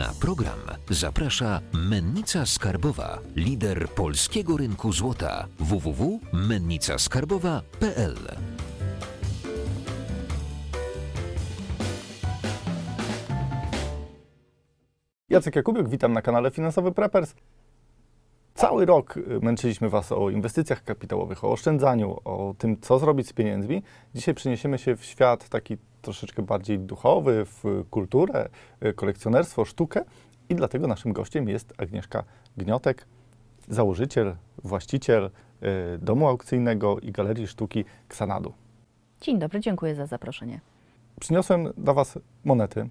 Na program zaprasza Mennica Skarbowa, lider polskiego rynku złota www.mennicaskarbowa.pl. Jacek Jakubiuk, witam na kanale Finansowy Preppers. Cały rok y, męczyliśmy Was o inwestycjach kapitałowych, o oszczędzaniu, o tym, co zrobić z pieniędzmi. Dzisiaj przeniesiemy się w świat taki troszeczkę bardziej duchowy, w kulturę, y, kolekcjonerstwo, sztukę i dlatego naszym gościem jest Agnieszka Gniotek, założyciel, właściciel y, domu aukcyjnego i galerii sztuki Xanadu. Dzień dobry, dziękuję za zaproszenie. Przyniosłem dla Was monety,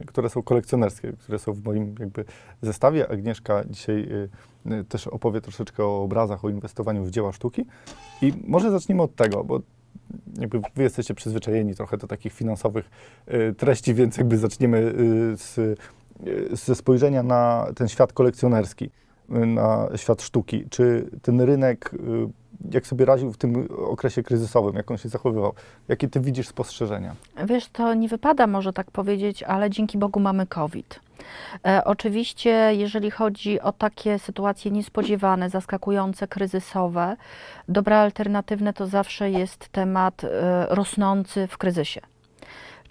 y, które są kolekcjonerskie, które są w moim jakby zestawie. Agnieszka dzisiaj też opowie troszeczkę o obrazach, o inwestowaniu w dzieła sztuki. I może zacznijmy od tego, bo jakby Wy jesteście przyzwyczajeni trochę do takich finansowych y, treści, więc jakby zaczniemy y, z, y, ze spojrzenia na ten świat kolekcjonerski, na świat sztuki. Czy ten rynek, y, jak sobie radził w tym okresie kryzysowym, jak on się zachowywał? Jakie Ty widzisz spostrzeżenia? Wiesz, to nie wypada może tak powiedzieć, ale dzięki Bogu mamy COVID. E, oczywiście, jeżeli chodzi o takie sytuacje niespodziewane, zaskakujące, kryzysowe, dobra alternatywne to zawsze jest temat e, rosnący w kryzysie.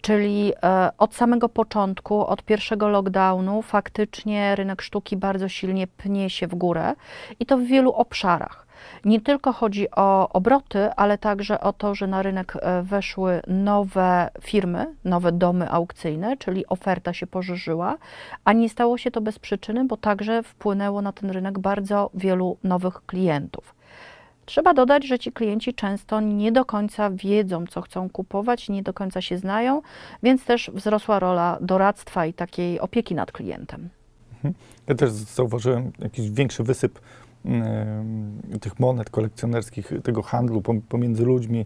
Czyli e, od samego początku, od pierwszego lockdownu, faktycznie rynek sztuki bardzo silnie pnie się w górę i to w wielu obszarach. Nie tylko chodzi o obroty, ale także o to, że na rynek e, weszły nowe firmy, nowe domy aukcyjne, czyli oferta się poszerzyła, a nie stało się to bez przyczyny, bo także wpłynęło na ten rynek bardzo wielu nowych klientów. Trzeba dodać, że ci klienci często nie do końca wiedzą, co chcą kupować, nie do końca się znają, więc też wzrosła rola doradztwa i takiej opieki nad klientem. Ja też zauważyłem jakiś większy wysyp tych monet kolekcjonerskich, tego handlu pom- pomiędzy ludźmi.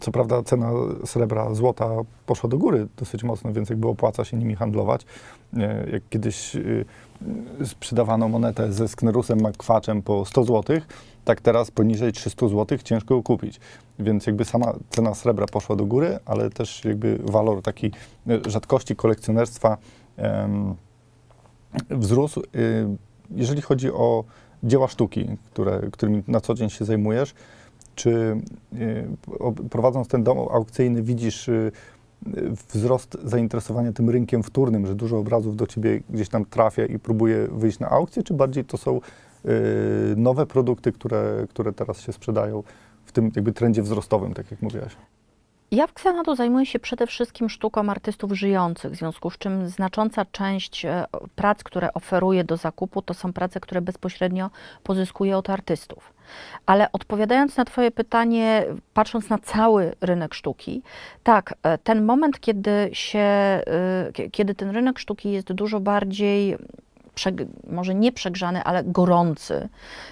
Co prawda cena srebra, złota poszła do góry dosyć mocno, więc jakby opłaca się nimi handlować. Jak kiedyś y, y, sprzedawano monetę ze sknerusem makwaczem po 100 zł, tak teraz poniżej 300 zł ciężko ją kupić. Więc jakby sama cena srebra poszła do góry, ale też jakby walor takiej e, rzadkości kolekcjonerstwa wzrósł. Y, Jeżeli chodzi o dzieła sztuki, które, którymi na co dzień się zajmujesz, czy y, prowadząc ten dom aukcyjny widzisz y, wzrost zainteresowania tym rynkiem wtórnym, że dużo obrazów do ciebie gdzieś tam trafia i próbuje wyjść na aukcję, czy bardziej to są y, nowe produkty, które, które teraz się sprzedają w tym jakby trendzie wzrostowym, tak jak mówiłaś? Ja w Xanadu zajmuję się przede wszystkim sztuką artystów żyjących, w związku z czym znacząca część e, prac, które oferuję do zakupu, to są prace, które bezpośrednio pozyskuję od artystów. Ale odpowiadając na Twoje pytanie, patrząc na cały rynek sztuki, tak, e, ten moment, kiedy się, e, kie- kiedy ten rynek sztuki jest dużo bardziej może nie przegrzany, ale gorący,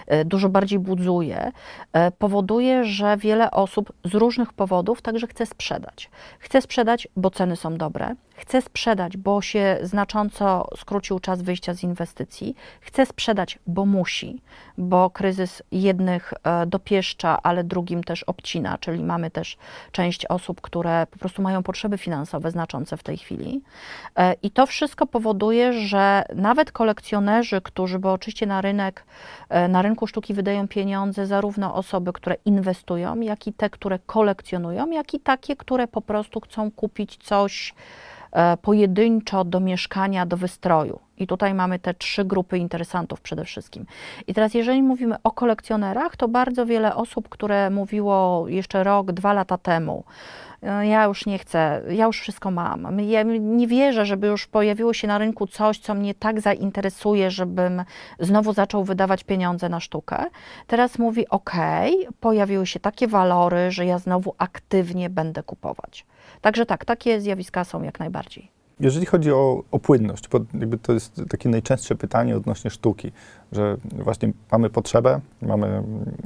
e, dużo bardziej budzuje, e, powoduje, że wiele osób z różnych powodów także chce sprzedać. Chce sprzedać, bo ceny są dobre, chce sprzedać, bo się znacząco skrócił czas wyjścia z inwestycji, chce sprzedać, bo musi, bo kryzys jednych e, dopieszcza, ale drugim też obcina, czyli mamy też część osób, które po prostu mają potrzeby finansowe znaczące w tej chwili. E, I to wszystko powoduje, że nawet kolekcjonerzy, którzy, bo oczywiście na rynek, e, na rynku sztuki wydają pieniądze zarówno osoby, które inwestują, jak i te, które kolekcjonują, jak i takie, które po prostu chcą kupić coś pojedynczo do mieszkania, do wystroju. I tutaj mamy te trzy grupy interesantów przede wszystkim. I teraz, jeżeli mówimy o kolekcjonerach, to bardzo wiele osób, które mówiło jeszcze rok, dwa lata temu, "E, ja już nie chcę, ja już wszystko mam. Ja nie wierzę, żeby już pojawiło się na rynku coś, co mnie tak zainteresuje, żebym znowu zaczął wydawać pieniądze na sztukę. Teraz mówi: OK, pojawiły się takie walory, że ja znowu aktywnie będę kupować. Także tak, takie zjawiska są jak najbardziej. Jeżeli chodzi o, o płynność, bo to jest takie najczęstsze pytanie odnośnie sztuki, że właśnie mamy potrzebę, mamy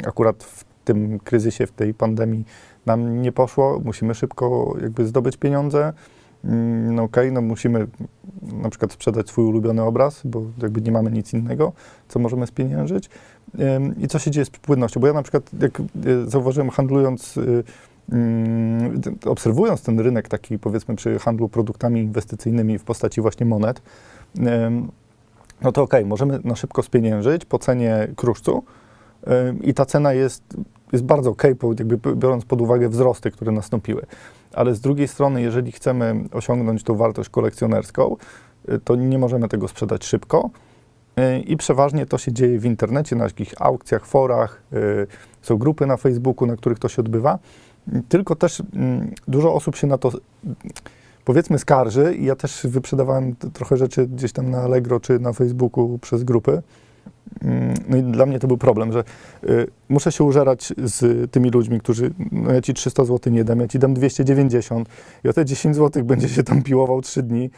akurat w tym kryzysie, w tej pandemii nam nie poszło, musimy szybko jakby zdobyć pieniądze. Mm, No okej, no musimy na przykład sprzedać swój ulubiony obraz, bo jakby nie mamy nic innego, co możemy spieniężyć. I co się dzieje z płynnością? Bo ja na przykład, jak y, zauważyłem handlując y, Mm, obserwując ten rynek taki powiedzmy przy handlu produktami inwestycyjnymi w postaci właśnie monet, no to okej, możemy na szybko spieniężyć po cenie kruszcu i ta cena jest, jest bardzo po- jakby biorąc pod uwagę wzrosty, które nastąpiły. Ale z drugiej strony, jeżeli chcemy osiągnąć tą wartość kolekcjonerską, y, to nie możemy tego sprzedać szybko. Y, I przeważnie to się dzieje w internecie, na jakichś aukcjach, forach, y, są grupy na Facebooku, na których to się odbywa. Tylko też mm, dużo osób się na to, powiedzmy, skarży ja też wyprzedawałem trochę rzeczy gdzieś tam na Allegro czy na Facebooku przez grupy. Mm, No i dla mnie to był problem, że y, muszę się użerać z tymi ludźmi, którzy, no ja ci 300 zł nie dam, ja ci dam 290 i o te 10 zł będzie się tam piłował 3 dni.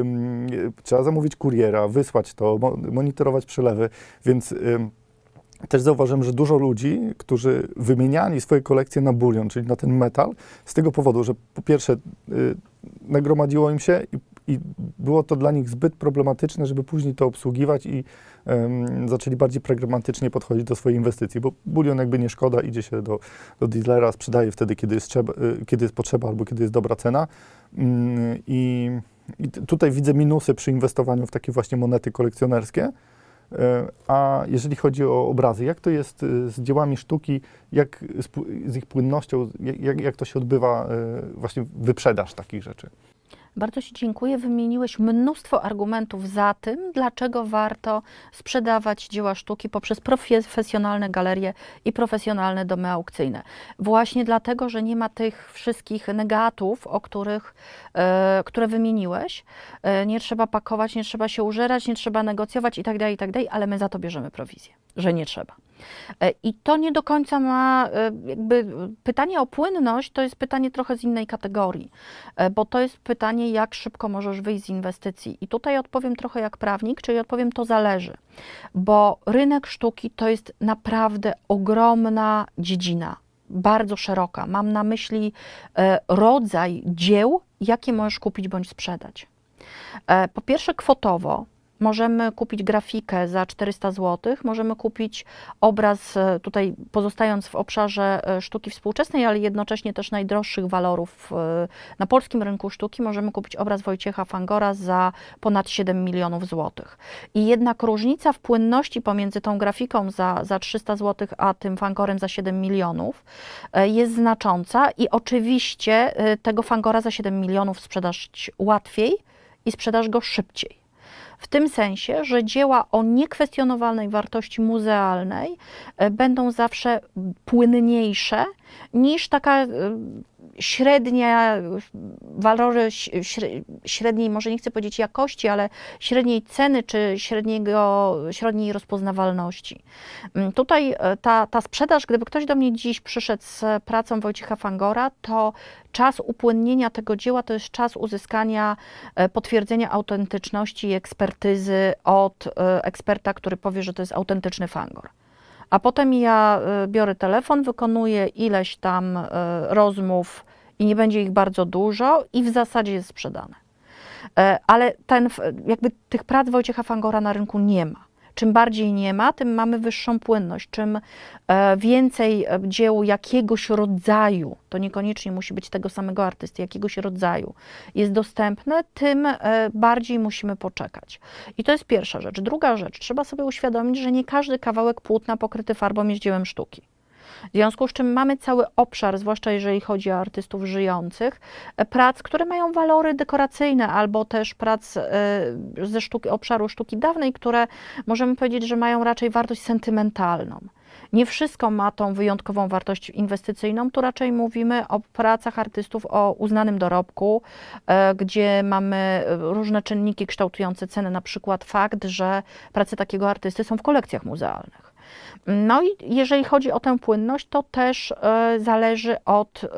Ym, trzeba zamówić kuriera, wysłać to, mo- monitorować przelewy, więc też zauważyłem, że dużo ludzi, którzy wymieniali swoje kolekcje na bulion, czyli na ten metal, z tego powodu, że po pierwsze y, nagromadziło im się i, i było to dla nich zbyt problematyczne, żeby później to obsługiwać i em, zaczęli bardziej pragmatycznie podchodzić do swojej inwestycji, bo bulion jakby nie szkoda, idzie się do, do dealera, sprzedaje wtedy, kiedy jest, trzeba, y, kiedy jest potrzeba albo kiedy jest dobra cena. Mm, I, i tutaj widzę minusy przy inwestowaniu w takie właśnie monety kolekcjonerskie. E, A jeżeli chodzi o obrazy, jak to jest y, z dziełami sztuki, jak z, ich płynnością, jak- jak, to się odbywa e, właśnie wyprzedaż takich rzeczy? Bardzo Ci dziękuję. Wymieniłeś mnóstwo argumentów za tym, dlaczego warto sprzedawać dzieła sztuki poprzez profesjonalne galerie i profesjonalne domy aukcyjne. Właśnie dlatego, że nie ma tych wszystkich negatów, o których, e, które wymieniłeś. E, nie trzeba pakować, nie trzeba się użerać, nie trzeba negocjować itd., itd., ale my za to bierzemy prowizję, że nie trzeba. E, I to nie do końca ma, e, jakby pytanie o płynność to jest pytanie trochę z innej kategorii, e, bo to jest pytanie, jak szybko możesz wyjść z inwestycji. I tutaj odpowiem trochę jak prawnik, czyli odpowiem, to zależy, bo rynek sztuki to jest naprawdę ogromna dziedzina, bardzo szeroka. Mam na myśli rodzaj dzieł, jakie możesz kupić bądź sprzedać. Po pierwsze, kwotowo. Możemy kupić grafikę za 400 zł, możemy kupić obraz, e, tutaj pozostając w obszarze e, sztuki współczesnej, ale jednocześnie też najdroższych walorów e, na polskim rynku sztuki, możemy kupić obraz Wojciecha Fangora za ponad 7 milionów złotych. I jednak różnica w płynności pomiędzy tą grafiką za, za 300 zł, a tym Fangorem za 7 milionów jest znacząca i oczywiście tego Fangora za 7 milionów sprzedasz łatwiej i sprzedasz go szybciej. W tym sensie, że dzieła o niekwestionowalnej wartości muzealnej e, będą zawsze płynniejsze niż taka e, średnia, walory średniej, może nie chcę powiedzieć jakości, ale średniej ceny czy średniego, średniej rozpoznawalności. Mm, Tutaj e, ta, ta sprzedaż, gdyby ktoś do mnie dziś przyszedł z pracą Wojciecha Fangora, to czas upłynnienia tego dzieła to jest czas uzyskania e, potwierdzenia autentyczności i ekspertyzy od e, eksperta, który powie, że to jest autentyczny Fangor. A potem ja biorę telefon, wykonuję ileś tam rozmów i nie będzie ich bardzo dużo i w zasadzie jest sprzedane. E, Ale ten, jakby tych prac Wojciecha Fangora na rynku nie ma. Czym bardziej nie ma, tym mamy wyższą płynność. Czym e, więcej e, dzieł jakiegoś rodzaju, to niekoniecznie musi być tego samego artysty, jakiegoś rodzaju jest dostępne, tym bardziej musimy poczekać. I to jest pierwsza rzecz. Druga rzecz, trzeba sobie uświadomić, że nie każdy kawałek płótna pokryty farbą jest dziełem sztuki. W związku z czym mamy cały obszar, zwłaszcza jeżeli chodzi o artystów żyjących, e, prac, które mają walory dekoracyjne, albo też prac e, ze sztuki, obszaru sztuki dawnej, które możemy powiedzieć, że mają raczej wartość sentymentalną. Nie wszystko ma tą wyjątkową wartość inwestycyjną, tu raczej mówimy o pracach artystów o uznanym dorobku, e, gdzie mamy różne czynniki kształtujące cenę, na przykład fakt, że prace takiego artysty są w kolekcjach muzealnych. No i jeżeli chodzi o tę płynność, to też e, zależy od e,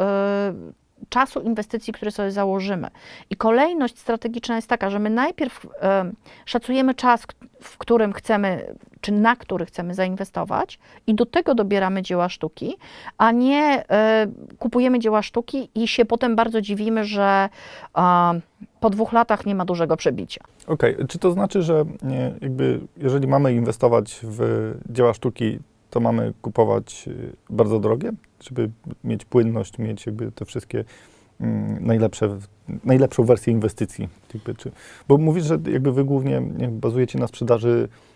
czasu inwestycji, które sobie założymy. I kolejność strategiczna jest taka, że my najpierw e, szacujemy czas, w którym chcemy, czy na który chcemy zainwestować, i do tego dobieramy dzieła sztuki, a nie e, kupujemy dzieła sztuki i się potem bardzo dziwimy, że e, po dwóch latach nie ma dużego przebicia. Okej, czy to znaczy, że nie, jakby jeżeli mamy inwestować w dzieła sztuki, to mamy kupować y, bardzo drogie, żeby mieć płynność, mieć jakby te wszystkie mm, najlepsze, najlepszą wersję inwestycji. Czy, bo mówisz, że jakby wy głównie bazujecie na sprzedaży y,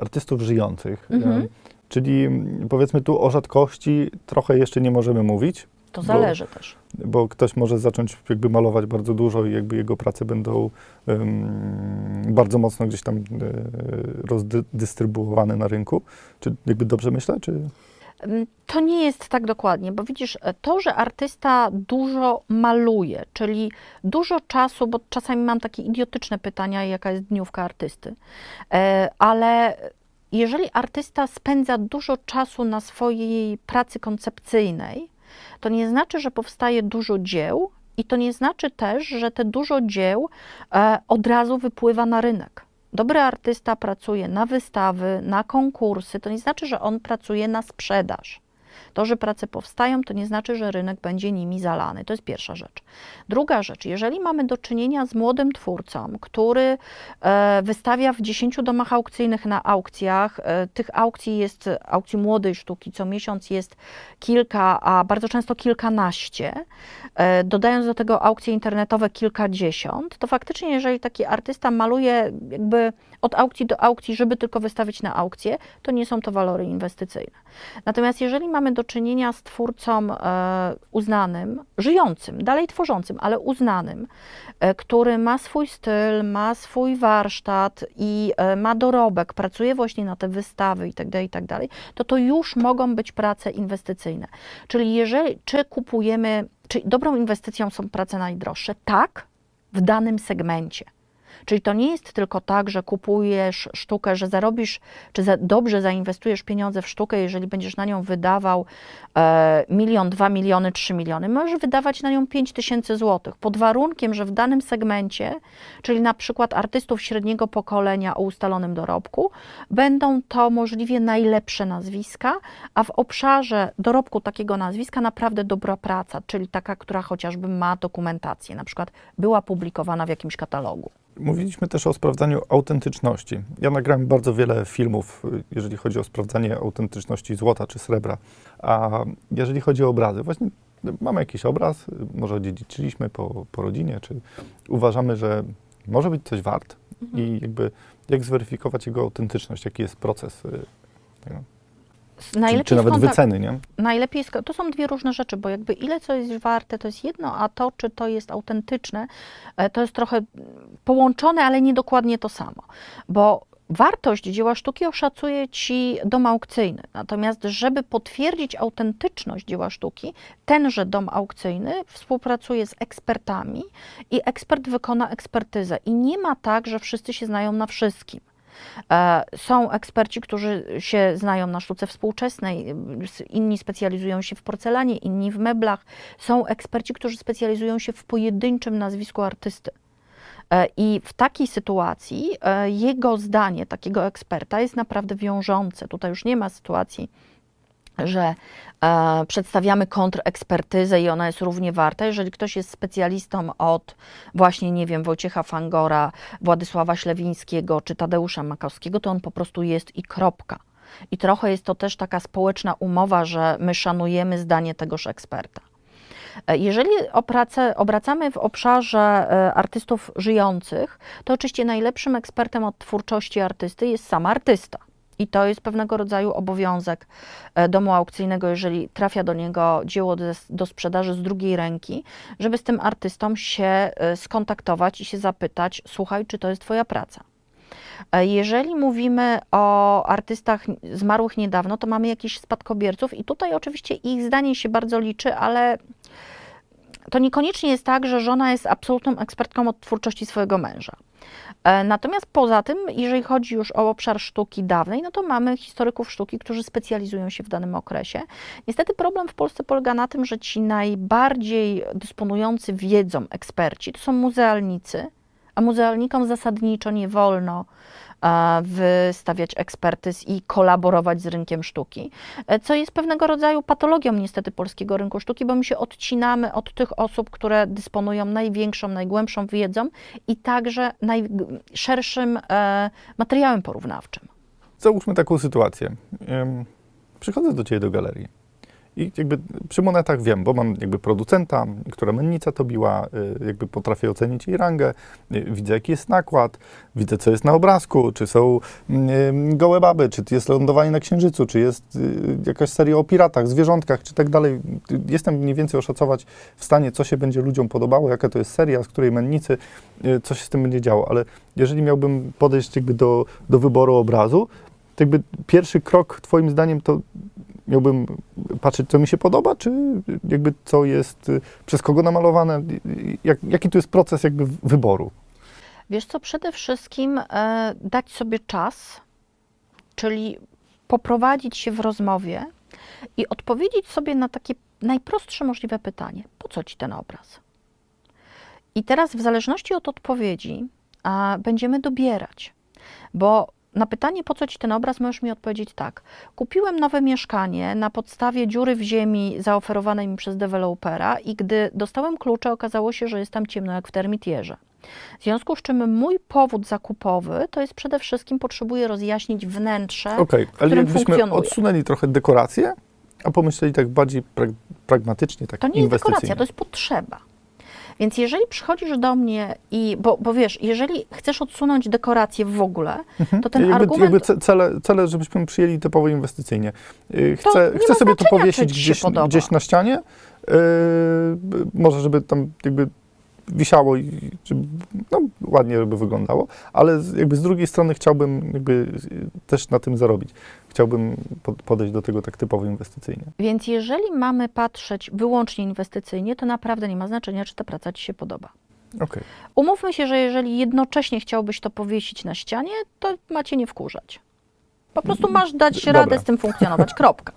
artystów żyjących, Mhm. y, czyli mm, powiedzmy tu o rzadkości trochę jeszcze nie możemy mówić, To Bo- zależy też. bo ktoś może zacząć jakby malować bardzo dużo i jakby jego prace będą ym, bardzo mocno gdzieś tam y, rozdystrybuowane na rynku. Czy jakby dobrze myślę, czy... To nie jest tak dokładnie, bo widzisz, e, to, że artysta dużo maluje, czyli dużo czasu, bo czasami mam takie idiotyczne pytania, jaka jest dniówka artysty, e, ale jeżeli artysta spędza dużo czasu na swojej pracy koncepcyjnej, to nie znaczy, że powstaje dużo dzieł i to nie znaczy też, że te dużo dzieł e, od razu wypływa na rynek. Dobry artysta pracuje na wystawy, na konkursy, to nie znaczy, że on pracuje na sprzedaż. To, że prace powstają, to nie znaczy, że rynek będzie nimi zalany. To jest pierwsza rzecz. Druga rzecz, jeżeli mamy do czynienia z młodym twórcą, który e, wystawia w 10 domach aukcyjnych na aukcjach, e, tych aukcji jest, aukcji młodej sztuki, co miesiąc jest kilka, a bardzo często kilkanaście, e, dodając do tego aukcje internetowe kilkadziesiąt, to faktycznie, jeżeli taki artysta maluje jakby od aukcji do aukcji, żeby tylko wystawić na aukcję, to nie są to walory inwestycyjne. Natomiast jeżeli mamy do czynienia z twórcą e, uznanym, żyjącym, dalej tworzącym, ale uznanym, e, który ma swój styl, ma swój warsztat i e, ma dorobek, pracuje właśnie na te wystawy itd., itd., to to już mogą być prace inwestycyjne. Czyli jeżeli, czy kupujemy, czy dobrą inwestycją są prace najdroższe? Tak, w danym segmencie. Czyli to nie jest tylko tak, że kupujesz sztukę, że zarobisz, czy za, dobrze zainwestujesz pieniądze w sztukę, jeżeli będziesz na nią wydawał e, milion, dwa miliony, trzy miliony. Możesz wydawać na nią pięć tysięcy złotych, pod warunkiem, że w danym segmencie, czyli na przykład artystów średniego pokolenia o ustalonym dorobku, będą to możliwie najlepsze nazwiska, a w obszarze dorobku takiego nazwiska naprawdę dobra praca, czyli taka, która chociażby ma dokumentację, na przykład była publikowana w jakimś katalogu. Mówiliśmy też o sprawdzaniu autentyczności. Ja nagrałem bardzo wiele filmów, y, jeżeli chodzi o sprawdzanie autentyczności złota czy srebra. A jeżeli chodzi o obrazy, właśnie y, mamy jakiś obraz, y, może odziedziczyliśmy po, po rodzinie, czy uważamy, że może być coś wart i jakby jak zweryfikować jego autentyczność, jaki jest proces, tego, czy, nawet skontak- wyceny, nie? Najlepiej, to są dwie różne rzeczy, bo jakby ile co jest warte, to jest jedno, a to, czy to jest autentyczne, e, to jest trochę połączone, ale nie dokładnie to samo. Bo wartość dzieła sztuki oszacuje ci dom aukcyjny. Natomiast, żeby potwierdzić autentyczność dzieła sztuki, tenże dom aukcyjny współpracuje z ekspertami i ekspert wykona ekspertyzę. I nie ma tak, że wszyscy się znają na wszystkim. E, Są eksperci, którzy się znają na sztuce współczesnej, inni specjalizują się w porcelanie, inni w meblach. Są eksperci, którzy specjalizują się w pojedynczym nazwisku artysty. E, I w takiej sytuacji e, jego zdanie takiego eksperta jest naprawdę wiążące. Tutaj już nie ma sytuacji, że e, przedstawiamy kontrekspertyzę i ona jest równie warta. Jeżeli ktoś jest specjalistą od właśnie, nie wiem, Wojciecha Fangora, Władysława Ślewińskiego czy Tadeusza Makowskiego, to on po prostu jest i kropka. I trochę jest to też taka społeczna umowa, że my szanujemy zdanie tegoż eksperta. E, Jeżeli opracę, obracamy w obszarze e, artystów żyjących, to oczywiście najlepszym ekspertem od twórczości artysty jest sam artysta. I to jest pewnego rodzaju obowiązek e, domu aukcyjnego, jeżeli trafia do niego dzieło do, sprzedaży z drugiej ręki, żeby z tym artystą się e, skontaktować i się zapytać: Słuchaj, czy to jest Twoja praca? E, Jeżeli mówimy o artystach zmarłych niedawno, to mamy jakichś spadkobierców, i tutaj oczywiście ich zdanie się bardzo liczy, ale to niekoniecznie jest tak, że żona jest absolutną ekspertką od twórczości swojego męża. E, Natomiast poza tym, jeżeli chodzi już o obszar sztuki dawnej, no to mamy historyków sztuki, którzy specjalizują się w danym okresie. Niestety problem w Polsce polega na tym, że ci najbardziej dysponujący wiedzą eksperci to są muzealnicy, a muzealnikom zasadniczo nie wolno wystawiać ekspertyz i kolaborować z rynkiem sztuki, e, co jest pewnego rodzaju patologią niestety polskiego rynku sztuki, bo my się odcinamy od tych osób, które dysponują największą, najgłębszą wiedzą i także najszerszym e, materiałem porównawczym. Załóżmy taką sytuację. Przychodzę do Ciebie do galerii I jakby przy monetach wiem, bo mam jakby producenta, która mennica to biła, y, jakby potrafię ocenić jej rangę, y, widzę jaki jest nakład, widzę co jest na obrazku, czy są y, gołe baby, czy jest lądowanie na Księżycu, czy jest jakaś seria o piratach, zwierzątkach, czy tak dalej. Jestem mniej więcej oszacować w stanie, co się będzie ludziom podobało, jaka to jest seria, z której mennicy, co się z tym będzie działo. Ale jeżeli miałbym podejść jakby do, do wyboru obrazu, to jakby pierwszy krok twoim zdaniem to miałbym patrzeć, co mi się podoba, czy jakby co jest, y, przez kogo namalowane, jak, jaki tu jest proces jakby wyboru? Wiesz co, przede wszystkim e, dać sobie czas, czyli poprowadzić się w rozmowie i odpowiedzieć sobie na takie najprostsze możliwe pytanie: po co ci ten obraz? I teraz, w zależności od odpowiedzi, a, będziemy dobierać, bo na pytanie, po co ci ten obraz, możesz mi odpowiedzieć tak. Kupiłem nowe mieszkanie na podstawie dziury w ziemi zaoferowanej mi przez dewelopera i gdy dostałem klucze, okazało się, że jest tam ciemno jak w termitierze. W związku z czym mój powód zakupowy to jest przede wszystkim potrzebuję rozjaśnić wnętrze. Okej, ale którym funkcjonuje. odsunęli trochę dekorację, a pomyśleli tak bardziej prag- pragmatycznie, tak To nie jest dekoracja, to jest potrzeba. Więc jeżeli przychodzisz do mnie i, bo, bo wiesz, jeżeli chcesz odsunąć dekorację w ogóle, to ten jakby, argument... jakby ce- cele, cele, żebyśmy przyjęli typowo inwestycyjnie. To Chcę, chcę sobie to powiesić gdzieś, gdzieś na ścianie, yy, może żeby tam jakby wisiało i no, ładnie by wyglądało, ale jakby z drugiej strony chciałbym jakby y, też na tym zarobić. Chciałbym po- podejść do tego tak typowo inwestycyjnie. Więc jeżeli mamy patrzeć wyłącznie inwestycyjnie, to naprawdę nie ma znaczenia, czy ta praca ci się podoba. Okej. Umówmy się, że jeżeli jednocześnie chciałbyś to powiesić na ścianie, to macie nie wkurzać. Po prostu masz dać Dobra. radę z tym funkcjonować. Kropka.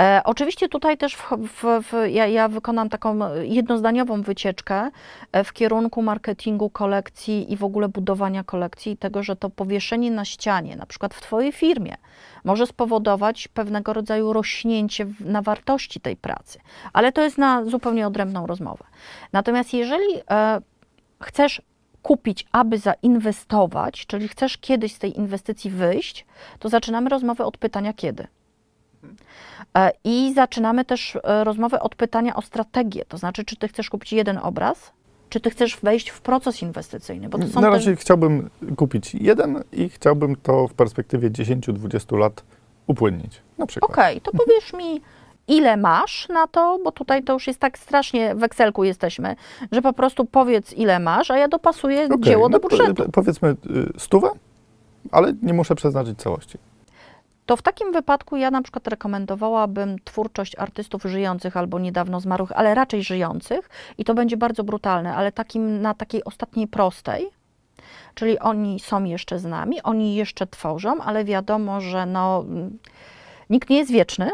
E, oczywiście tutaj też w, w, w, ja, ja wykonam taką jednozdaniową wycieczkę e, w kierunku marketingu kolekcji i w ogóle budowania kolekcji i tego, że to powieszenie na ścianie, na przykład w Twojej firmie, może spowodować pewnego rodzaju rośnięcie na wartości tej pracy. Ale to jest na zupełnie odrębną rozmowę. Natomiast jeżeli e, chcesz kupić, aby zainwestować, czyli chcesz kiedyś z tej inwestycji wyjść, to zaczynamy rozmowę od pytania kiedy. E, I zaczynamy też e, rozmowę od pytania o strategię, to znaczy, czy ty chcesz kupić jeden obraz, czy ty chcesz wejść w proces inwestycyjny, bo to są Na te- razie chciałbym kupić jeden i chciałbym to w perspektywie 10-20 lat upłynnić. Na przykład. Okej, to powiesz mi, ile masz na to, bo tutaj to już jest tak strasznie w Excelku jesteśmy, że po prostu powiedz, ile masz, a ja dopasuję Okej, dzieło do no po- budżetu. po- Powiedzmy y, stówę, ale nie muszę przeznaczyć całości. To w takim wypadku ja na przykład rekomendowałabym twórczość artystów żyjących albo niedawno zmarłych, ale raczej żyjących i to będzie bardzo brutalne, ale takim na takiej ostatniej prostej, czyli oni są jeszcze z nami, oni jeszcze tworzą, ale wiadomo, że no, mm, nikt nie jest wieczny,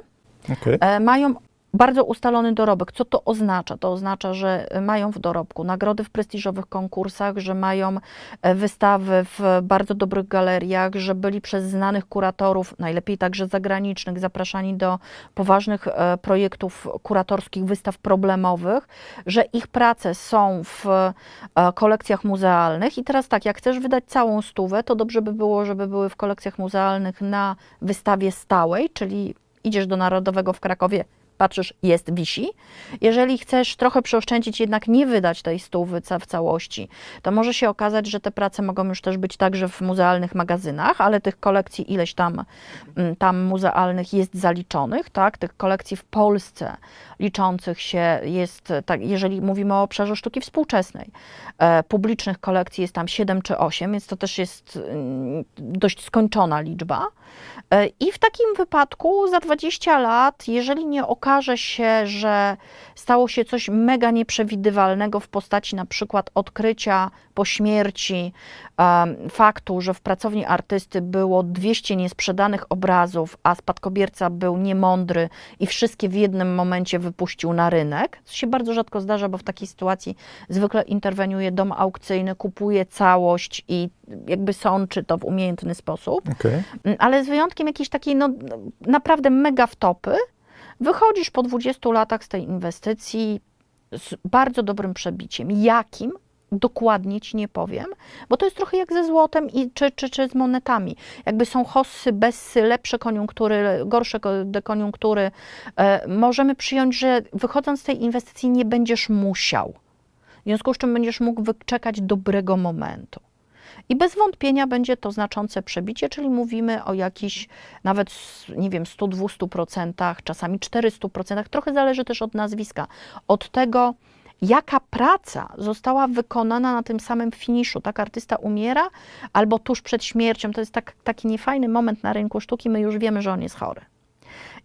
Okej. E, mają bardzo ustalony dorobek. Co to oznacza? To oznacza, że mają w dorobku nagrody w prestiżowych konkursach, że mają e, wystawy w bardzo dobrych galeriach, że byli przez znanych kuratorów, najlepiej także zagranicznych, zapraszani do poważnych e, projektów kuratorskich, wystaw problemowych, że ich prace są w e, kolekcjach muzealnych. I teraz tak, jak chcesz wydać całą stówę, to dobrze by było, żeby były w kolekcjach muzealnych na wystawie stałej, czyli idziesz do Narodowego w Krakowie, patrzysz, jest, wisi. Jeżeli chcesz trochę przeoszczędzić, jednak nie wydać tej stówy w całości, to może się okazać, że te prace mogą już też być także w muzealnych magazynach, ale tych kolekcji ileś tam, mm, tam muzealnych jest zaliczonych, tak? Tych kolekcji w Polsce liczących się jest, tak, jeżeli mówimy o obszarze sztuki współczesnej, e, publicznych kolekcji jest tam 7 czy 8, więc to też jest mm, dość skończona liczba. E, I w takim wypadku za 20 lat, jeżeli nie okaże się, że stało się coś mega nieprzewidywalnego w postaci na przykład odkrycia po śmierci em, faktu, że w pracowni artysty było 200 niesprzedanych obrazów, a spadkobierca był niemądry i wszystkie w jednym momencie wypuścił na rynek, co się bardzo rzadko zdarza, bo w takiej sytuacji zwykle interweniuje dom aukcyjny, kupuje całość i jakby sączy to w umiejętny sposób. Mm, ale z wyjątkiem jakiejś takiej no, naprawdę mega wtopy, wychodzisz po 20 latach z tej inwestycji z bardzo dobrym przebiciem. Jakim? dokładnie ci nie powiem, bo to jest trochę jak ze złotem i, czy, czy, czy z monetami. Jakby są hossy, bessy, lepsze koniunktury, gorsze ko- dekoniunktury. E, możemy przyjąć, że wychodząc z tej inwestycji nie będziesz musiał. W związku z czym będziesz mógł wyczekać dobrego momentu. I bez wątpienia będzie to znaczące przebicie, czyli mówimy o jakichś nawet, nie wiem, 100-200%, czasami 400%. Trochę zależy też od nazwiska, od tego, jaka praca została wykonana na tym samym finiszu. Tak, artysta umiera albo tuż przed śmiercią. To jest tak, taki niefajny moment na rynku sztuki, my już wiemy, że on jest chory.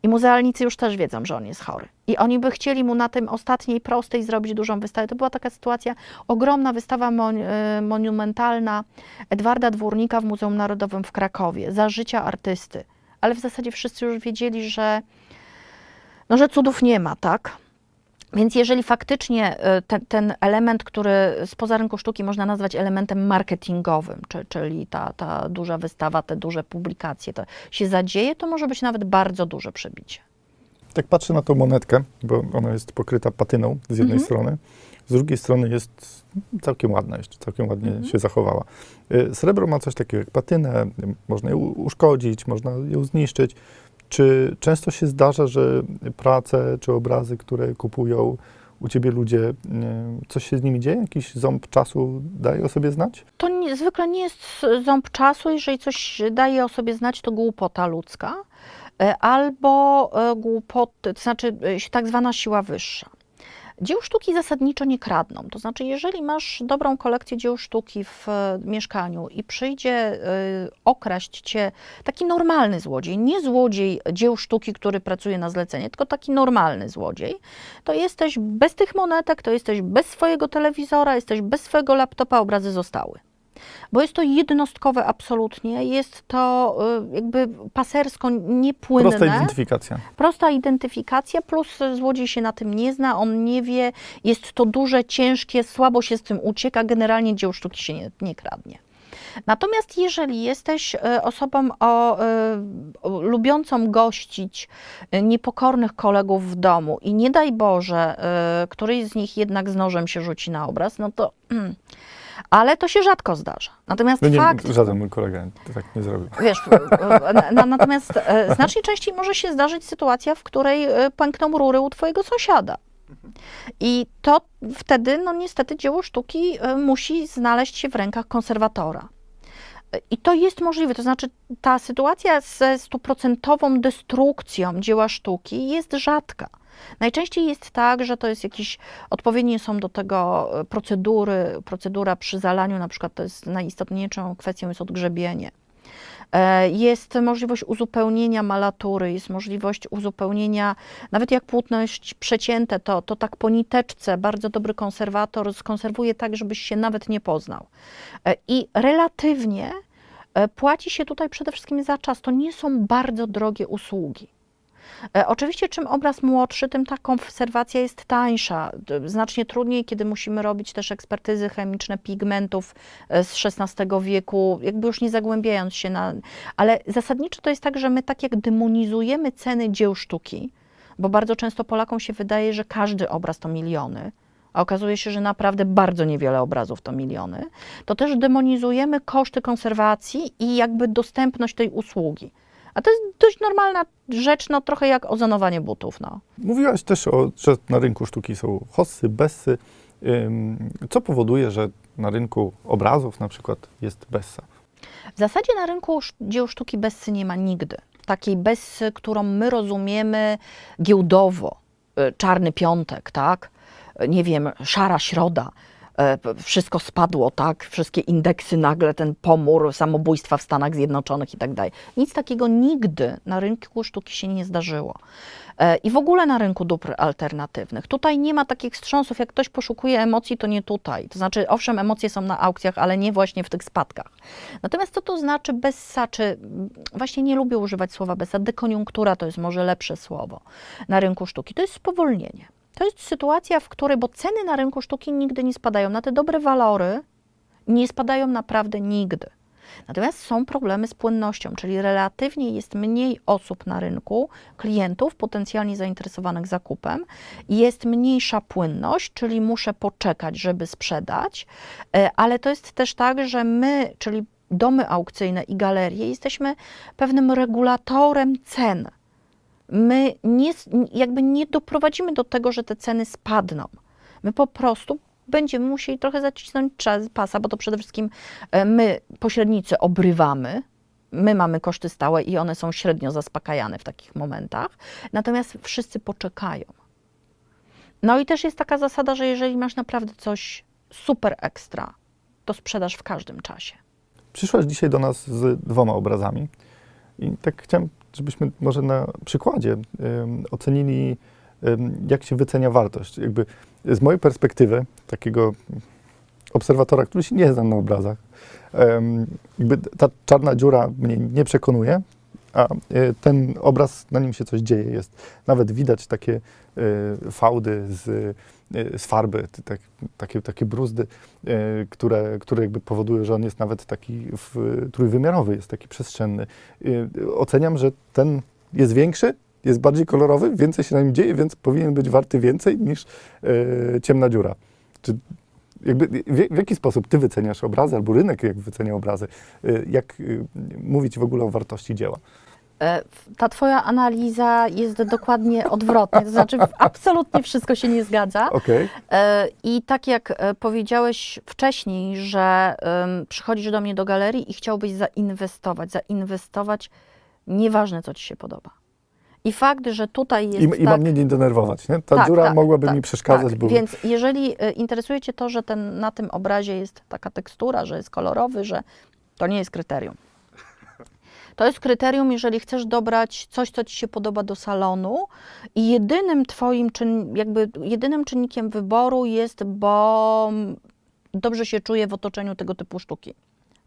I muzealnicy już też wiedzą, że on jest chory. I oni by chcieli mu na tym ostatniej prostej zrobić dużą wystawę. To była taka sytuacja, ogromna wystawa mon, y, monumentalna Edwarda Dwórnika w Muzeum Narodowym w Krakowie, za życia artysty. Ale w zasadzie wszyscy już wiedzieli, że, no, że cudów nie ma, tak? Więc jeżeli faktycznie ten, ten, element, który spoza rynku sztuki można nazwać elementem marketingowym, czy, czyli ta, ta duża wystawa, te duże publikacje, to się zadzieje, to może być nawet bardzo duże przebicie. Tak patrzę na tą monetkę, bo ona jest pokryta patyną z jednej Mhm. strony, z drugiej strony jest całkiem ładna jeszcze, całkiem ładnie Mhm. się zachowała. Y, Srebro ma coś takiego jak patynę, można ją uszkodzić, można ją zniszczyć. Czy często się zdarza, że prace czy obrazy, które kupują u ciebie ludzie, y, coś się z nimi dzieje? Jakiś ząb czasu daje o sobie znać? To nie, zwykle nie jest ząb czasu, jeżeli coś daje o sobie znać, to głupota ludzka e, albo e, głupoty, to znaczy e, tak zwana siła wyższa. Dzieł sztuki zasadniczo nie kradną. To znaczy, jeżeli masz dobrą kolekcję dzieł sztuki w e, mieszkaniu i przyjdzie e, okraść cię taki normalny złodziej, nie złodziej dzieł sztuki, który pracuje na zlecenie, tylko taki normalny złodziej, to jesteś bez tych monetek, to jesteś bez swojego telewizora, jesteś bez swojego laptopa, obrazy zostały bo jest to jednostkowe absolutnie, jest to y, jakby pasersko niepłynne. Prosta identyfikacja. Prosta identyfikacja, plus złodziej się na tym nie zna, on nie wie, jest to duże, ciężkie, słabo się z tym ucieka, generalnie dzieł sztuki się nie, nie kradnie. Natomiast jeżeli jesteś e, osobą o, e, o, lubiącą gościć niepokornych kolegów w domu i nie daj Boże, któryś z nich jednak z nożem się rzuci na obraz, no to... Ale to się rzadko zdarza. Natomiast No nie, fakt, żaden mój kolega tak nie zrobił. Wiesz, e, na- na, natomiast e, znacznie częściej może się zdarzyć sytuacja, w której e, pękną rury u twojego sąsiada. I to wtedy, no niestety, dzieło sztuki musi znaleźć się w rękach konserwatora. I to jest możliwe, to znaczy ta sytuacja ze stuprocentową destrukcją dzieła sztuki jest rzadka. Najczęściej jest tak, że to jest jakieś, odpowiednie są do tego e, procedury, procedura przy zalaniu, na przykład to jest najistotniejszą kwestią jest odgrzebienie. E, Jest możliwość uzupełnienia malatury, jest możliwość uzupełnienia, nawet jak płótno jest przecięte, to, to tak po niteczce bardzo dobry konserwator skonserwuje tak, żebyś się nawet nie poznał. E, I relatywnie płaci się tutaj przede wszystkim za czas. To nie są bardzo drogie usługi. E, Oczywiście, czym obraz młodszy, tym ta konserwacja jest tańsza. Znacznie trudniej, kiedy musimy robić też ekspertyzy chemiczne pigmentów e, z XVI wieku, jakby już nie zagłębiając się na. Ale zasadniczo to jest tak, że my tak jak demonizujemy ceny dzieł sztuki, bo bardzo często Polakom się wydaje, że każdy obraz to miliony. A okazuje się, że naprawdę bardzo niewiele obrazów to miliony, to też demonizujemy koszty konserwacji i jakby dostępność tej usługi. A to jest dość normalna rzecz, no trochę jak ozonowanie butów. No. Mówiłaś też, o, że na rynku sztuki są hossy, bessy. Co powoduje, że na rynku obrazów na przykład jest bessa? W zasadzie na rynku dzieł sztuki bessy nie ma nigdy. Takiej bessy, którą my rozumiemy giełdowo. Y, Czarny piątek, tak? Y, Nie wiem, szara środa. P- Wszystko spadło, tak? Wszystkie indeksy nagle, ten pomór samobójstwa w Stanach Zjednoczonych i tak dalej. Nic takiego nigdy na rynku sztuki się nie zdarzyło. E, I w ogóle na rynku dóbr alternatywnych. Tutaj nie ma takich wstrząsów, jak ktoś poszukuje emocji, to nie tutaj. To znaczy, owszem, emocje są na aukcjach, ale nie właśnie w tych spadkach. Natomiast co to znaczy bessa, czy mm, właśnie nie lubię używać słowa bessa, dekoniunktura to jest może lepsze słowo na rynku sztuki. To jest spowolnienie. To jest sytuacja, w której, bo ceny na rynku sztuki nigdy nie spadają, na te dobre walory nie spadają naprawdę nigdy. Natomiast są problemy z płynnością, czyli relatywnie jest mniej osób na rynku, klientów potencjalnie zainteresowanych zakupem, jest mniejsza płynność, czyli muszę poczekać, żeby sprzedać, e, ale to jest też tak, że my, czyli domy aukcyjne i galerie, jesteśmy pewnym regulatorem cen. My nie, jakby nie doprowadzimy do tego, że te ceny spadną. My po prostu będziemy musieli trochę zacisnąć pasa, bo to przede wszystkim e, my, pośrednicy, obrywamy. My mamy koszty stałe i one są średnio zaspokajane w takich momentach, natomiast wszyscy poczekają. No i też jest taka zasada, że jeżeli masz naprawdę coś super ekstra, to sprzedaż w każdym czasie. Przyszłaś dzisiaj do nas z dwoma obrazami i tak chciałem, żebyśmy może na przykładzie ocenili, jak się wycenia wartość. Jakby z mojej perspektywy, takiego obserwatora, który się nie zna na obrazach, jakby ta czarna dziura mnie nie przekonuje, a y, ten obraz, na nim się coś dzieje. Jest nawet widać takie y, fałdy z, y, z farby, tak, takie, takie bruzdy, które, które jakby powodują, że on jest nawet taki w, trójwymiarowy, jest taki przestrzenny. Oceniam, że ten jest większy, jest bardziej kolorowy, więcej się na nim dzieje, więc powinien być warty więcej niż ciemna dziura. Czy jakby, w, jaki sposób ty wyceniasz obrazy, albo rynek jak wycenia obrazy? Jak mówić w ogóle o wartości dzieła? E, Ta Twoja analiza jest dokładnie odwrotna, to znaczy absolutnie wszystko się nie zgadza. Okej. E, I tak jak e, powiedziałeś wcześniej, że przychodzisz do mnie do galerii i chciałbyś zainwestować, zainwestować, nieważne co ci się podoba. I fakt, że tutaj jest I, tak, I mam mnie nie denerwować, nie? Ta Tak, dziura tak, mogłaby tak, mi przeszkadzać, tak. bo... Więc jeżeli interesuje Cię to, że ten, na tym obrazie jest taka tekstura, że jest kolorowy, że to nie jest kryterium. To jest kryterium, jeżeli chcesz dobrać coś, co Ci się podoba do salonu i jedynym Twoim, czyn, jakby jedynym czynnikiem wyboru jest, bo dobrze się czuję w otoczeniu tego typu sztuki.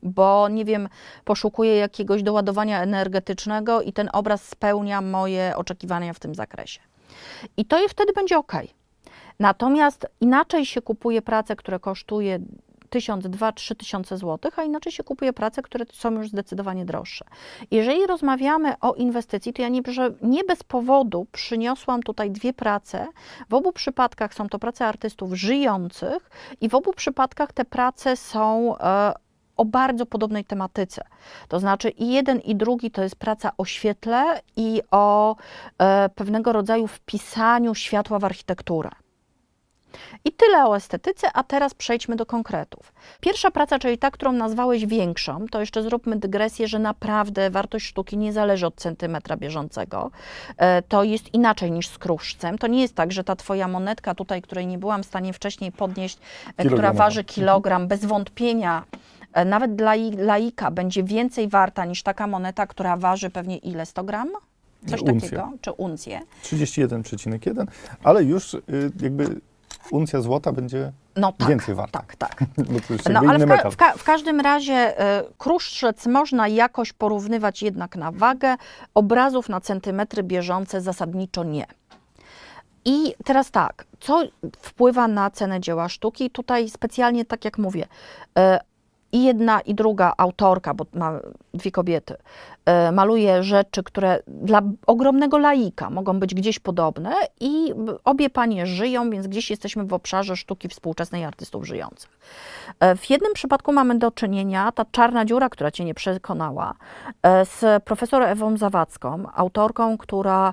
Bo nie wiem, poszukuję jakiegoś doładowania energetycznego i ten obraz spełnia moje oczekiwania w tym zakresie. I to je wtedy będzie ok. Natomiast inaczej się kupuje pracę, która kosztuje 1000, 2, 3 tysiące złotych, a inaczej się kupuje prace, które są już zdecydowanie droższe. Jeżeli rozmawiamy o inwestycji, to ja nie, że nie bez powodu przyniosłam tutaj dwie prace. W obu przypadkach są to prace artystów żyjących i w obu przypadkach te prace są e, o bardzo podobnej tematyce. To znaczy i jeden i drugi to jest praca o świetle i o e, pewnego rodzaju wpisaniu światła w architekturę. I tyle o estetyce, a teraz przejdźmy do konkretów. Pierwsza praca, czyli ta, którą nazwałeś większą, to jeszcze zróbmy dygresję, że naprawdę wartość sztuki nie zależy od centymetra bieżącego. E, To jest inaczej niż z kruszcem. To nie jest tak, że ta twoja monetka tutaj, której nie byłam w stanie wcześniej podnieść, e, która waży kilogram, bez wątpienia e, nawet dla laika będzie więcej warta niż taka moneta, która waży pewnie ile? 100 gram? Coś Uncję. takiego? Czy uncję? 31,1, ale już y, jakby uncja złota będzie No tak. więcej warta. Tak, tak. No, ale w, ka- w, ka- w każdym razie kruszec można jakoś porównywać jednak na wagę, obrazów na centymetry bieżące zasadniczo nie. I teraz tak, co wpływa na cenę dzieła sztuki? Tutaj specjalnie, tak jak mówię, e, i jedna i druga autorka, bo ma dwie kobiety, e, maluje rzeczy, które dla ogromnego laika mogą być gdzieś podobne i obie panie żyją, więc gdzieś jesteśmy w obszarze sztuki współczesnej artystów żyjących. E, W jednym przypadku mamy do czynienia, ta czarna dziura, która cię nie przekonała, e, z profesor Ewą Zawadzką, autorką, która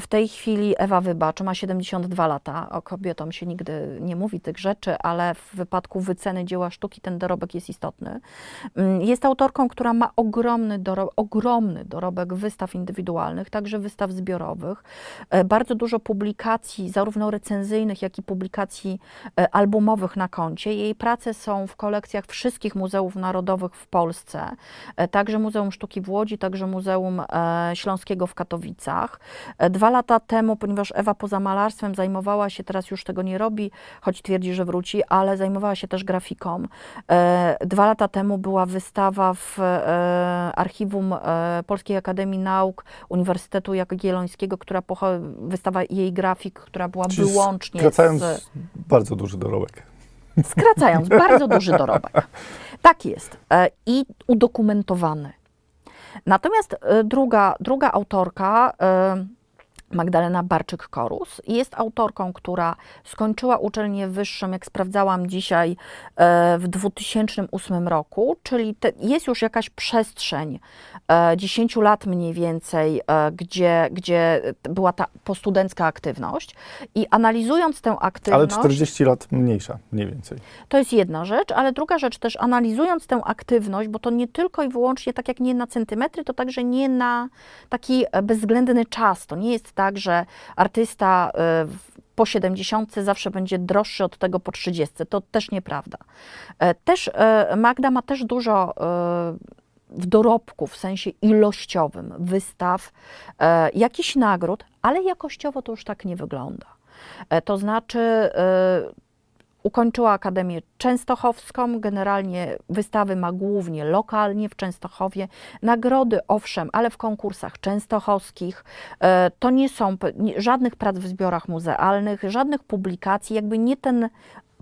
w tej chwili, Ewa wybacz, ma 72 lata. O kobietom się nigdy nie mówi tych rzeczy, ale w wypadku wyceny dzieła sztuki ten dorobek jest istotny. Mm, Jest autorką, która ma ogromny, doro ogromny dorobek wystaw indywidualnych, także wystaw zbiorowych. E, Bardzo dużo publikacji, zarówno recenzyjnych, jak i publikacji e, albumowych na koncie. Jej prace są w kolekcjach wszystkich muzeów narodowych w Polsce, e, także Muzeum Sztuki w Łodzi, także Muzeum Śląskiego w Katowicach. Dwa lata temu, ponieważ Ewa poza malarstwem zajmowała się, teraz już tego nie robi, choć twierdzi, że wróci, ale zajmowała się też grafiką. E, Dwa lata temu była wystawa w e, archiwum e, Polskiej Akademii Nauk Uniwersytetu Jagiellońskiego, która wystawa jej grafik, która była Czyli wyłącznie Skracając, z... bardzo duży dorobek. Skracając, bardzo duży dorobek. Tak jest. E, I udokumentowany. Natomiast druga, druga autorka, Magdalena Barczyk-Korus, jest autorką, która skończyła uczelnię wyższą, jak sprawdzałam dzisiaj, e, w 2008 roku, czyli te, jest już jakaś przestrzeń e, 10 lat mniej więcej, e, gdzie, gdzie była ta postudencka aktywność i analizując tę Ale aktywność... 40 lat mniejsza mniej więcej. To jest jedna rzecz, ale druga rzecz też analizując tę aktywność, bo to nie tylko i wyłącznie tak jak nie na centymetry, to także nie na taki e, bezwzględny czas. To nie jest tak, że artysta w- po 70 zawsze będzie droższy od tego po 30. To też nieprawda. E, Też e, Magda ma też dużo e, w dorobku, w sensie ilościowym, wystaw, e, jakichś nagród, ale jakościowo to już tak nie wygląda. To znaczy, Ukończyła Akademię Częstochowską, generalnie wystawy ma głównie lokalnie w Częstochowie. Nagrody owszem, ale w konkursach częstochowskich. E, To nie są żadnych prac w zbiorach muzealnych, żadnych publikacji, jakby nie ten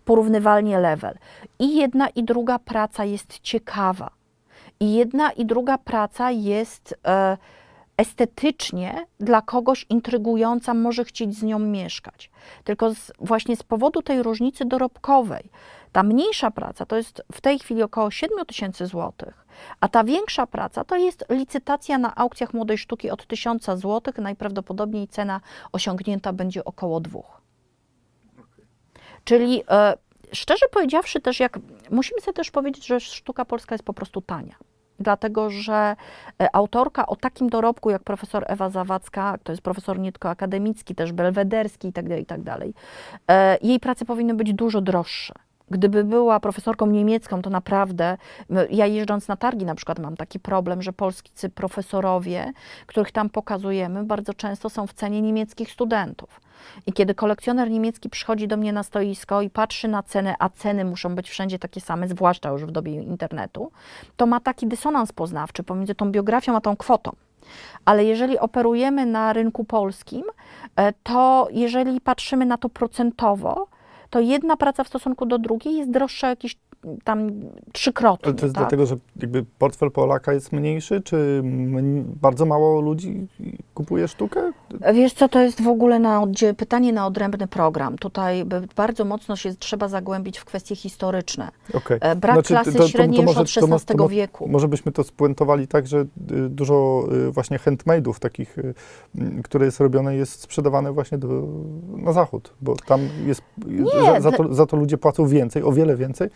porównywalnie level. I jedna i druga praca jest ciekawa. I jedna i druga praca jest e, estetycznie dla kogoś intrygująca, może chcieć z nią mieszkać. Tylko z, właśnie z powodu tej różnicy dorobkowej. Ta mniejsza praca to jest w tej chwili około 7 tysięcy złotych, a ta większa praca to jest licytacja na aukcjach młodej sztuki od 1000 złotych. Najprawdopodobniej cena osiągnięta będzie około dwóch. Czyli e, szczerze powiedziawszy też, jak musimy sobie też powiedzieć, że sztuka polska jest po prostu tania. Dlatego, że e, autorka o takim dorobku jak profesor Ewa Zawadzka, to jest profesor nie tylko akademicki, też belwederski itd., itd., e, jej prace powinny być dużo droższe. Gdyby była profesorką niemiecką, to naprawdę, ja jeżdżąc na targi na przykład mam taki problem, że polscy profesorowie, których tam pokazujemy, bardzo często są w cenie niemieckich studentów. I kiedy kolekcjoner niemiecki przychodzi do mnie na stoisko i patrzy na cenę, a ceny muszą być wszędzie takie same, zwłaszcza już w dobie internetu, to ma taki dysonans poznawczy pomiędzy tą biografią a tą kwotą. Ale jeżeli operujemy na rynku polskim, e, to jeżeli patrzymy na to procentowo, to jedna praca w stosunku do drugiej jest droższa jakieś tam trzykrotnie. Ale to jest tak? dlatego, że jakby portfel Polaka jest mniejszy, czy bardzo mało ludzi kupuje sztukę? Wiesz co, to jest w ogóle na oddzie- pytanie na odrębny program. Tutaj bardzo mocno się trzeba zagłębić w kwestie historyczne. Okej. E, Brak Znaczy, klasy to- to- to średniej już od to XVI to wieku. Może byśmy to spuentowali tak, że y, dużo y, właśnie handmade'ów takich, y, które jest robione, jest sprzedawane właśnie do, na zachód, bo tam jest, Nie, za, za, to, za to ludzie płacą więcej, o wiele więcej.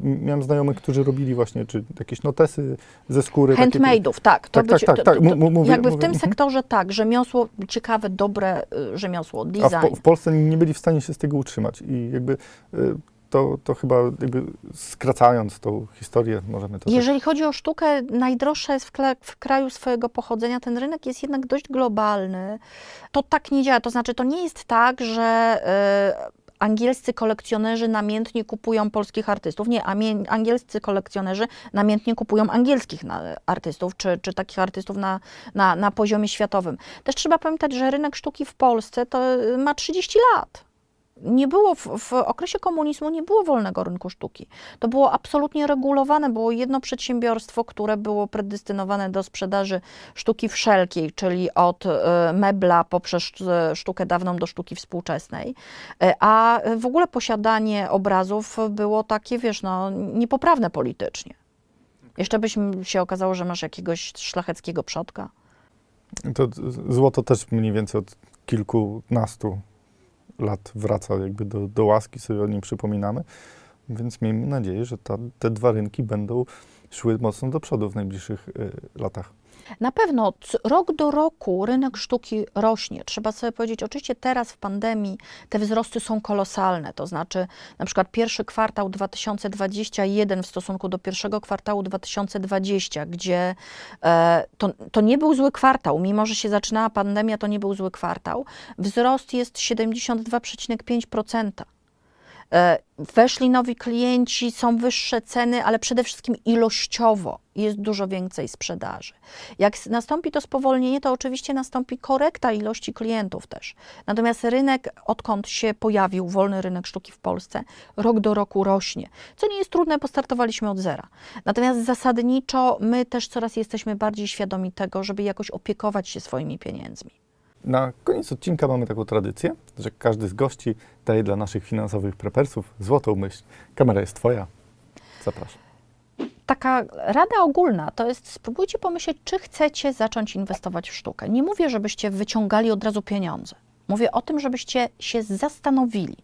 Miałem znajomych, którzy robili właśnie, czy jakieś notesy ze skóry. Handmade'ów, tak. To Tak, tak, być- tak, tak, mówię- jakby w mówię, tym mhm. sektorze tak, rzemiosło, ciekawe, dobre y, rzemiosło, A w, design. po, w Polsce nie byli w stanie się z tego utrzymać i jakby y, to, to chyba jakby skracając tą historię możemy to tak Jeżeli chodzi o sztukę, najdroższa jest w, w kraju swojego pochodzenia. Ten rynek jest jednak dość globalny. To tak nie działa. To znaczy, to nie jest tak, że y, angielscy kolekcjonerzy namiętnie kupują polskich artystów. Nie, angielscy kolekcjonerzy namiętnie kupują angielskich artystów, czy, czy takich artystów na, na, na poziomie światowym. Też trzeba pamiętać, że rynek sztuki w Polsce to y, ma 30 lat. Nie było w, w okresie komunizmu nie było wolnego rynku sztuki. To było absolutnie regulowane. Było jedno przedsiębiorstwo, które było predestynowane do sprzedaży sztuki wszelkiej, czyli od e, mebla poprzez e, sztukę dawną do sztuki współczesnej. E, A w ogóle posiadanie obrazów było takie, wiesz, no, niepoprawne politycznie. Jeszcze byś się okazało, że masz jakiegoś szlacheckiego przodka. To złoto też mniej więcej od kilkunastu lat wraca jakby do, do łaski, sobie o nim przypominamy. Więc miejmy nadzieję, że ta, te dwa rynki będą szły mocno do przodu w najbliższych y, latach. Na pewno rok do roku rynek sztuki rośnie. Trzeba sobie powiedzieć, oczywiście teraz w pandemii te wzrosty są kolosalne. To znaczy, na przykład pierwszy kwartał 2021 w stosunku do pierwszego kwartału 2020, gdzie e, to, to nie był zły kwartał, mimo że się zaczynała pandemia, to nie był zły kwartał. Wzrost jest 72,5%. E, Weszli nowi klienci, są wyższe ceny, ale przede wszystkim ilościowo jest dużo więcej sprzedaży. Jak nastąpi to spowolnienie, to oczywiście nastąpi korekta ilości klientów też. Natomiast rynek, odkąd się pojawił wolny rynek sztuki w Polsce, rok do roku rośnie, co nie jest trudne, bo startowaliśmy od zera. Natomiast zasadniczo my też coraz jesteśmy bardziej świadomi tego, żeby jakoś opiekować się swoimi pieniędzmi. Na koniec odcinka mamy taką tradycję, że każdy z gości daje dla naszych finansowych prepersów złotą myśl. Kamera jest Twoja. Zapraszam. taka rada ogólna to jest spróbujcie pomyśleć, czy chcecie zacząć inwestować w sztukę. Nie mówię, żebyście wyciągali od razu pieniądze. Mówię o tym, żebyście się zastanowili,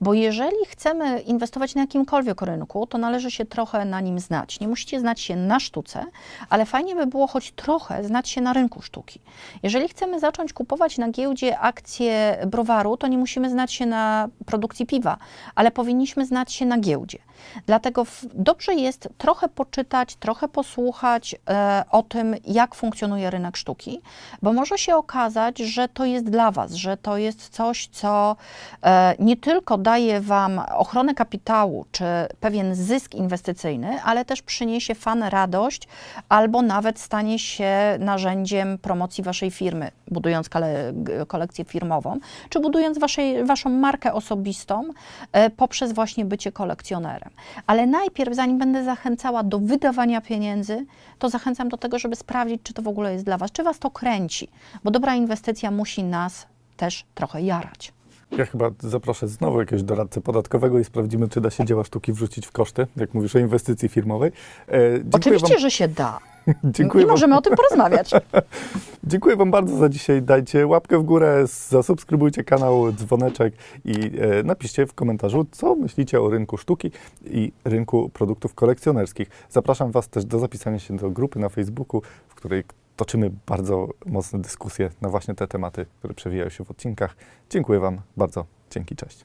bo jeżeli chcemy inwestować na jakimkolwiek rynku, to należy się trochę na nim znać. Nie musicie znać się na sztuce, ale fajnie by było choć trochę znać się na rynku sztuki. Jeżeli chcemy zacząć kupować na giełdzie akcje browaru, to nie musimy znać się na produkcji piwa, ale powinniśmy znać się na giełdzie. Dlatego dobrze jest trochę poczytać, trochę posłuchać e, o tym, jak funkcjonuje rynek sztuki, bo może się okazać, że to jest dla Was, że to jest coś, co e, nie tylko daje Wam ochronę kapitału czy pewien zysk inwestycyjny, ale też przyniesie fan radość albo nawet stanie się narzędziem promocji Waszej firmy, budując kolekcję firmową, czy budując waszej, Waszą markę osobistą e, poprzez właśnie bycie kolekcjonerem. Ale najpierw, zanim będę zachęcała do wydawania pieniędzy, to zachęcam do tego, żeby sprawdzić, czy to w ogóle jest dla Was, czy Was to kręci, bo dobra inwestycja musi nas też trochę jarać. Ja chyba zaproszę znowu jakiegoś doradcę podatkowego i sprawdzimy, czy da się dzieła sztuki wrzucić w koszty, jak mówisz o inwestycji firmowej. E, Oczywiście, wam, że się da. dziękuję I wam, możemy o tym porozmawiać. Dziękuję Wam bardzo za dzisiaj. Dajcie łapkę w górę, zasubskrybujcie kanał, dzwoneczek i e, napiszcie w komentarzu, co myślicie o rynku sztuki i rynku produktów kolekcjonerskich. Zapraszam Was też do zapisania się do grupy na Facebooku, w której toczymy bardzo mocne dyskusje na właśnie te tematy, które przewijają się w odcinkach. Dziękuję Wam bardzo. Dzięki, cześć.